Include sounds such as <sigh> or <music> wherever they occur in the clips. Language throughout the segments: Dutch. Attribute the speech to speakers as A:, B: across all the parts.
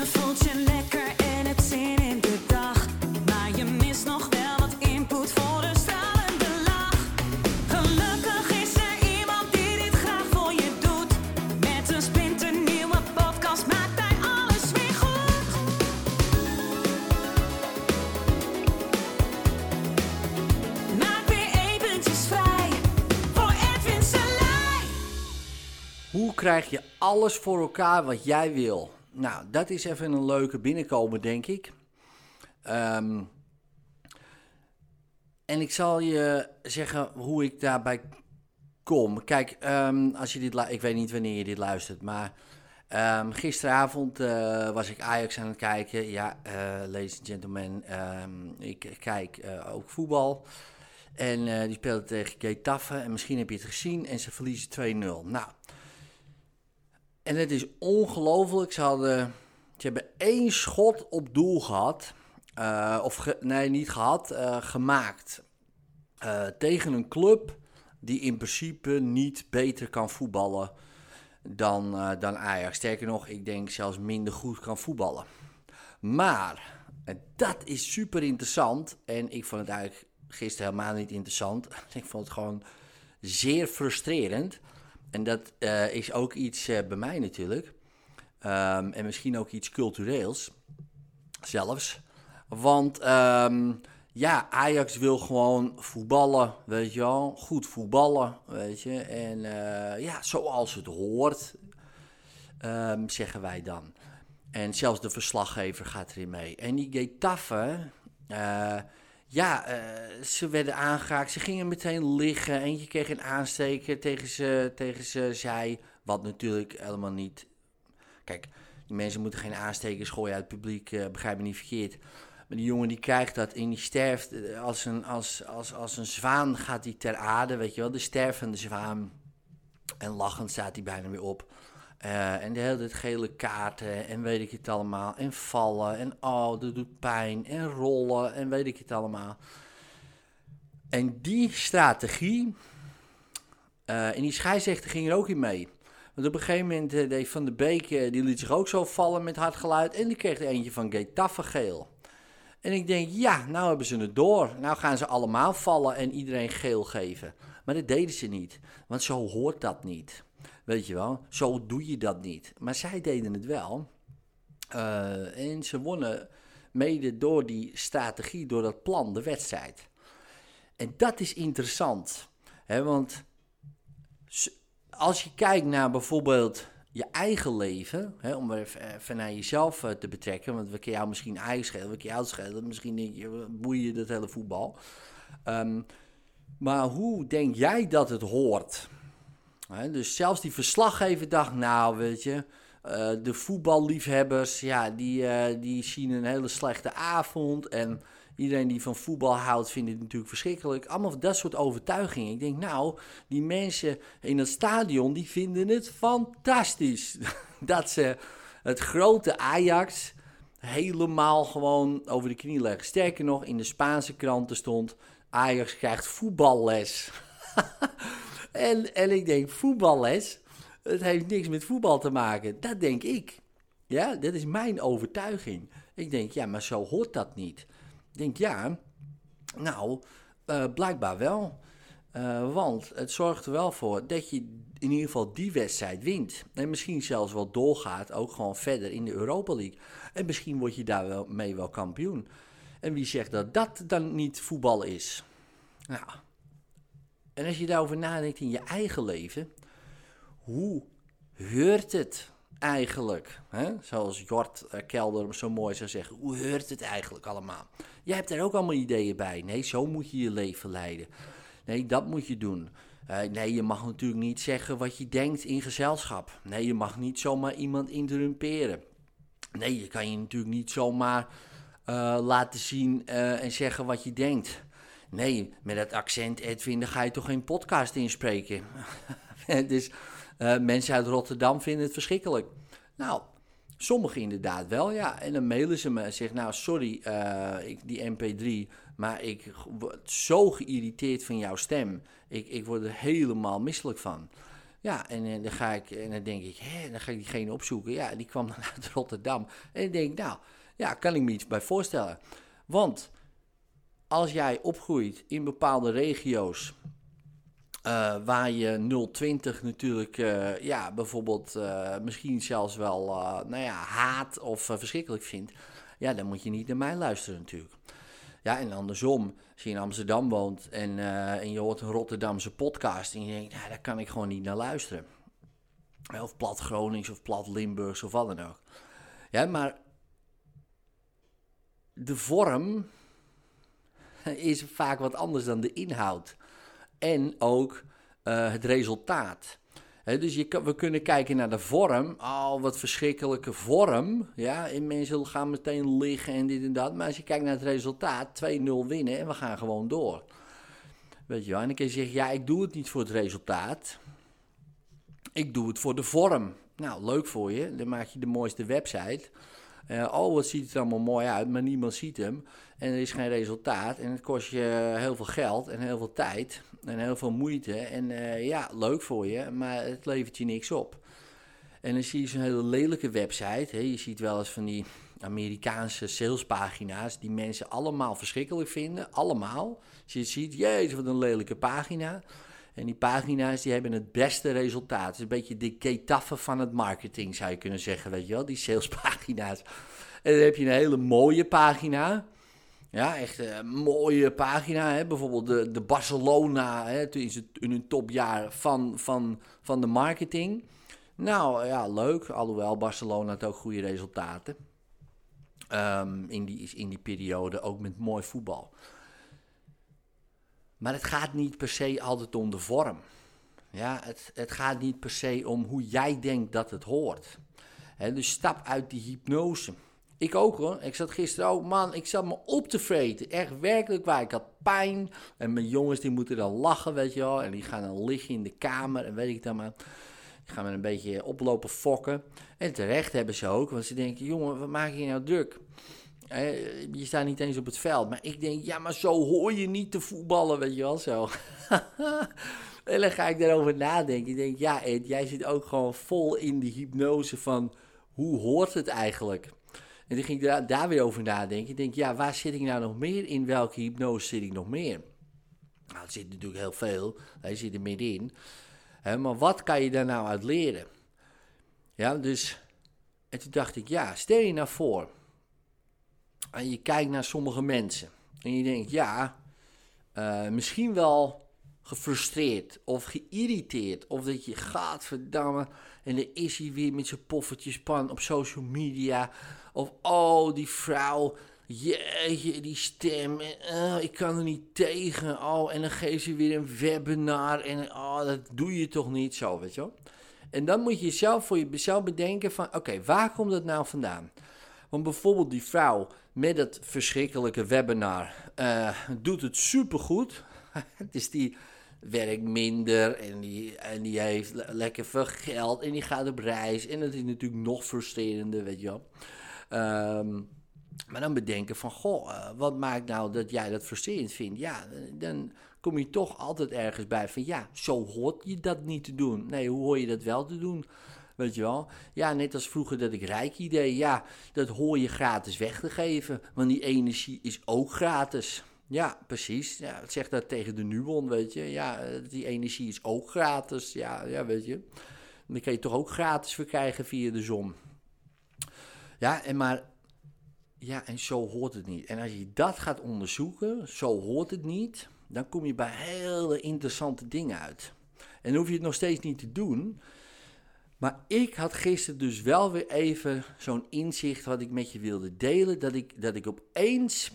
A: Je voelt je lekker en hebt zin in de dag. Maar je mist nog wel wat input voor een stralende lach. Gelukkig is er iemand die dit graag voor je doet. Met een splinternieuwe podcast maakt hij alles weer goed. Maak weer eventjes vrij voor Edwin Selij.
B: Hoe krijg je alles voor elkaar wat jij wil? Nou, dat is even een leuke binnenkomen, denk ik. Ehm, en ik zal je zeggen hoe ik daarbij kom. Kijk, ehm, als je dit ik weet niet wanneer je dit luistert, maar ehm, gisteravond eh, was ik Ajax aan het kijken. Ja, eh ladies and gentlemen, ik kijk eh, ook voetbal. En die speelde tegen Getafe. En misschien heb je het gezien. En ze verliezen 2-0. Nou, en het is ongelooflijk. Ze, hadden, ze hebben één schot op doel gehad. Eh, of nee, niet gehad. eh, gemaakt. Eh, tegen een club die in principe niet beter kan voetballen dan, dan Ajax. Sterker nog, ik denk zelfs minder goed kan voetballen. Maar, en dat is super interessant. En ik vond het eigenlijk gisteren helemaal niet interessant. <laughs> ik vond het gewoon zeer frustrerend. En dat eh, is ook iets eh, bij mij natuurlijk. Ehm, en misschien ook iets cultureels. Zelfs. Want ehm, ja, Ajax wil gewoon voetballen, weet je wel. Goed voetballen, weet je. En eh, ja, zoals het hoort, ehm, zeggen wij dan. En zelfs de verslaggever gaat erin mee. En die Getafe, ja, eh, ze werden aangeraakt. Ze gingen meteen liggen. Eentje kreeg een aansteker tegen ze, tegen ze zij. Wat natuurlijk helemaal niet... Kijk, die mensen moeten geen aanstekers gooien uit het publiek. eh, begrijp me niet verkeerd. Maar die jongen die krijgt dat en die sterft eh, als een, als, als, als een zwaan gaat hij ter aarde, weet je wel. De stervende zwaan. En lachend staat hij bijna weer op. Eh, en de hele tijd gele kaarten en weet ik het allemaal. En vallen en oh, dat doet pijn. En rollen en weet ik het allemaal. En die strategie, eh, en die scheidsrechter ging er ook in mee. Want op een gegeven moment eh, deed Van de Beek, die liet zich ook zo vallen met hard geluid. En die kreeg er eentje van Getafe geel. En ik denk, ja, nou hebben ze het door. Nou gaan ze allemaal vallen en iedereen geel geven. Maar dat deden ze niet, want zo hoort dat niet. Weet je wel, zo doe je dat niet. Maar zij deden het wel. Eh, en ze wonnen mede door die strategie, door dat plan, de wedstrijd. En dat is interessant. Hè, want als je kijkt naar bijvoorbeeld je eigen leven, hè, om even, naar jezelf eh, te betrekken, want we kunnen jou misschien eigen schelen, we kunnen jou schelen, misschien denk je, boeien je dat hele voetbal. Ehm, maar hoe denk jij dat het hoort? Dus zelfs die verslaggever dacht, nou weet je, eh, de voetballiefhebbers, ja, die, eh, die zien een hele slechte avond. En iedereen die van voetbal houdt, vindt het natuurlijk verschrikkelijk. Allemaal dat soort overtuigingen. Ik denk, nou, die mensen in het stadion, die vinden het fantastisch. <laughs> dat ze het grote Ajax helemaal gewoon over de knie leggen. Sterker nog, in de Spaanse kranten stond, Ajax krijgt voetballes. <laughs> En, en ik denk, voetballes, het heeft niks met voetbal te maken. Dat denk ik. Ja, dat is mijn overtuiging. Ik denk, ja, maar zo hoort dat niet. Ik denk, ja, nou, eh, blijkbaar wel. Eh, want het zorgt er wel voor dat je in ieder geval die wedstrijd wint. En misschien zelfs wel doorgaat, ook gewoon verder in de Europa League. En misschien word je daar wel mee wel kampioen. En wie zegt dat dat dan niet voetbal is? Nou, en als je daarover nadenkt in je eigen leven, hoe heurt het eigenlijk? Hè? Zoals Jort eh, Kelder zo mooi zou zeggen, hoe heurt het eigenlijk allemaal? Jij hebt er ook allemaal ideeën bij. Nee, zo moet je je leven leiden. Nee, dat moet je doen. Eh, nee, je mag natuurlijk niet zeggen wat je denkt in gezelschap. Nee, je mag niet zomaar iemand interrumperen. Nee, je kan je natuurlijk niet zomaar eh, laten zien en zeggen wat je denkt. Nee, met dat accent, Edwin, dan ga je toch geen podcast inspreken. <laughs> dus eh, mensen uit Rotterdam vinden het verschrikkelijk. Nou, sommigen inderdaad wel, ja. En dan mailen ze me en zeggen, nou, sorry, eh, ik, die mp3, maar ik word zo geïrriteerd van jouw stem. Ik, ik word er helemaal misselijk van. Ja, en, eh, dan ga ik, en dan denk ik, hè, dan ga ik diegene opzoeken. Ja, die kwam dan <laughs> uit Rotterdam. En ik denk, nou, ja, kan ik me iets bij voorstellen. Want als jij opgroeit in bepaalde regio's eh, waar je 020 natuurlijk, eh, ja, bijvoorbeeld eh, misschien zelfs wel, nou ja, haat of verschrikkelijk vindt, ja, dan moet je niet naar mij luisteren natuurlijk. Ja, en andersom, als je in Amsterdam woont en, en je hoort een Rotterdamse podcast en je denkt, nou, daar kan ik gewoon niet naar luisteren. Of plat Gronings of plat Limburgs of wat dan ook. Ja, maar de vorm <laughs> is vaak wat anders dan de inhoud. En ook uh, het resultaat. dus je we kunnen kijken naar de vorm. Oh, wat verschrikkelijke vorm. Ja, en mensen gaan meteen liggen en dit en dat. Maar als je kijkt naar het resultaat, 2-0 winnen en we gaan gewoon door. Weet je wel, en dan kun je zeggen, ja, ik doe het niet voor het resultaat. Ik doe het voor de vorm. Nou, leuk voor je. Dan maak je de mooiste website. Uh, oh, wat ziet het allemaal mooi uit, maar niemand ziet hem. En er is geen resultaat. En het kost je heel veel geld en heel veel tijd en heel veel moeite. En uh, ja, leuk voor je, maar het levert je niks op. En dan zie je zo'n hele lelijke website. Hè. Je ziet wel eens van die Amerikaanse salespagina's die mensen allemaal verschrikkelijk vinden. Allemaal. Als je ziet, jezus, wat een lelijke pagina. En die pagina's die hebben het beste resultaat. Het is een beetje de ketaffe van het marketing, zou je kunnen zeggen, weet je wel, die salespagina's. En dan heb je een hele mooie pagina. Ja, echt een mooie pagina. Hè? Bijvoorbeeld de, de Barcelona, hè? toen is het in hun topjaar van, van, van de marketing. Nou ja, leuk. Alhoewel Barcelona had ook goede resultaten. Um, in, die, in die periode, ook met mooi voetbal. Maar het gaat niet per se altijd om de vorm. Ja, het, het gaat niet per se om hoe jij denkt dat het hoort. dus stap uit die hypnose. Ik ook hoor. Ik zat gisteren ook, man, ik zat me op te vreten. Echt werkelijk waar. Ik had pijn. En mijn jongens die moeten dan lachen, weet je wel. En die gaan dan liggen in de kamer en weet ik dan maar. Die gaan me een beetje oplopen fokken. En terecht hebben ze ook, want ze denken, jongen, wat maak je nou druk? Je staat niet eens op het veld. Maar ik denk, ja, maar zo hoor je niet te voetballen, weet je wel, zo. <laughs> en dan ga ik daarover nadenken. Ik denk, ja jij zit ook gewoon vol in die hypnose van... hoe hoort het eigenlijk? En toen ging ik daar, daar weer over nadenken. Ik denk, ja, waar zit ik nou nog meer? In welke hypnose zit ik nog meer? Nou, zit natuurlijk heel veel. Hij zit er middenin. Hè, maar wat kan je daar nou uit leren? Ja, dus... En toen dacht ik, ja, stel je nou voor en je kijkt naar sommige mensen en je denkt, ja, uh, misschien wel gefrustreerd of geïrriteerd. Of dat je gaat verdammen en dan is hij weer met zijn poffertjespan op social media. Of oh, die vrouw, jeetje, die stem, uh, ik kan er niet tegen. Oh, en dan geeft ze weer een webinar en oh, dat doe je toch niet zo, weet je wel. En dan moet je zelf voor jezelf bedenken van, oké, waar komt dat nou vandaan? Want bijvoorbeeld die vrouw met het verschrikkelijke webinar uh, doet het supergoed. <laughs> dus die werkt minder en die, en die heeft lekker veel geld en die gaat op reis. En dat is natuurlijk nog frustrerender, weet je wel. Um, maar dan bedenken van, goh, uh, wat maakt nou dat jij dat frustrerend vindt? Ja, dan kom je toch altijd ergens bij van, ja, zo hoort je dat niet te doen. Nee, hoe hoor je dat wel te doen? Weet je wel? Ja, net als vroeger dat ik rijk idee. Ja, dat hoor je gratis weg te geven. Want die energie is ook gratis. Ja, precies. Ja, zeg dat tegen de Nuon, weet je. Ja, die energie is ook gratis. Ja, ja weet je. Dan kan je toch ook gratis verkrijgen via de zon. Ja, en maar... Ja, en zo hoort het niet. En als je dat gaat onderzoeken, zo hoort het niet... dan kom je bij hele interessante dingen uit. En hoef je het nog steeds niet te doen... Maar ik had gisteren dus wel weer even zo'n inzicht wat ik met je wilde delen. Dat ik, dat ik opeens,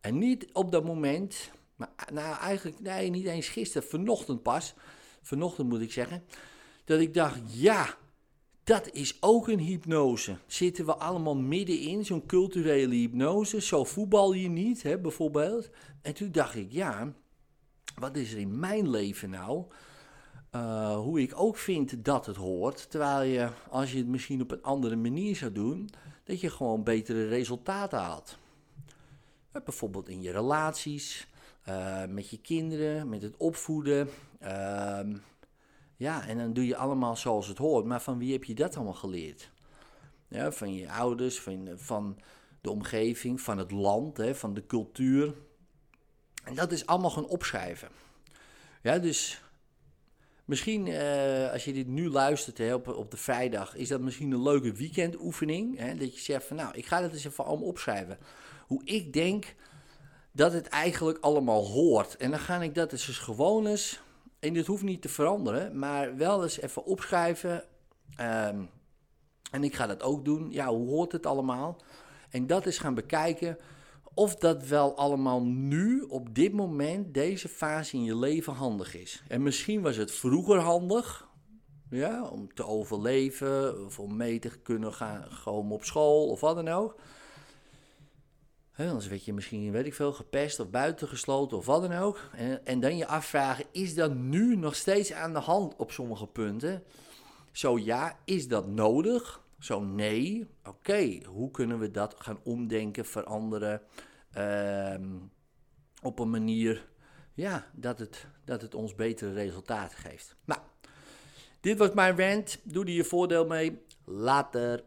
B: en niet op dat moment, maar nou eigenlijk, nee, niet eens gisteren, vanochtend pas. Vanochtend moet ik zeggen. Dat ik dacht, ja, dat is ook een hypnose. Zitten we allemaal middenin, zo'n culturele hypnose. Zo voetbal je niet, hè, bijvoorbeeld. En toen dacht ik, ja, wat is er in mijn leven nou uh, hoe ik ook vind dat het hoort. Terwijl je, als je het misschien op een andere manier zou doen, dat je gewoon betere resultaten haalt. Uh, bijvoorbeeld in je relaties, uh, met je kinderen, met het opvoeden. Ehm, Ja, en dan doe je allemaal zoals het hoort. Maar van wie heb je dat allemaal geleerd? Ja, van je ouders, van, van de omgeving, van het land, hè, van de cultuur. En dat is allemaal gaan opschrijven. Ja, dus misschien eh, als je dit nu luistert hè, op, op de vrijdag, is dat misschien een leuke weekendoefening. Hè, dat je zegt van nou, ik ga dat eens even allemaal opschrijven. Hoe ik denk dat het eigenlijk allemaal hoort. En dan ga ik dat eens gewoon eens, en dit hoeft niet te veranderen, maar wel eens even opschrijven. Ehm, en ik ga dat ook doen. Ja, hoe hoort het allemaal? En dat is gaan bekijken of dat wel allemaal nu, op dit moment, deze fase in je leven handig is. En misschien was het vroeger handig, ja, om te overleven, of om mee te kunnen gaan, gewoon op school of wat dan ook. He, anders werd je misschien, weet ik veel, gepest of buitengesloten of wat dan ook. En, en dan je afvragen, is dat nu nog steeds aan de hand op sommige punten? Zo ja, is dat nodig? Zo nee, oké, hoe kunnen we dat gaan omdenken, veranderen ehm, op een manier ja, dat, het, dat het ons betere resultaten geeft. Nou, dit was mijn rant. Doe er je voordeel mee. Later.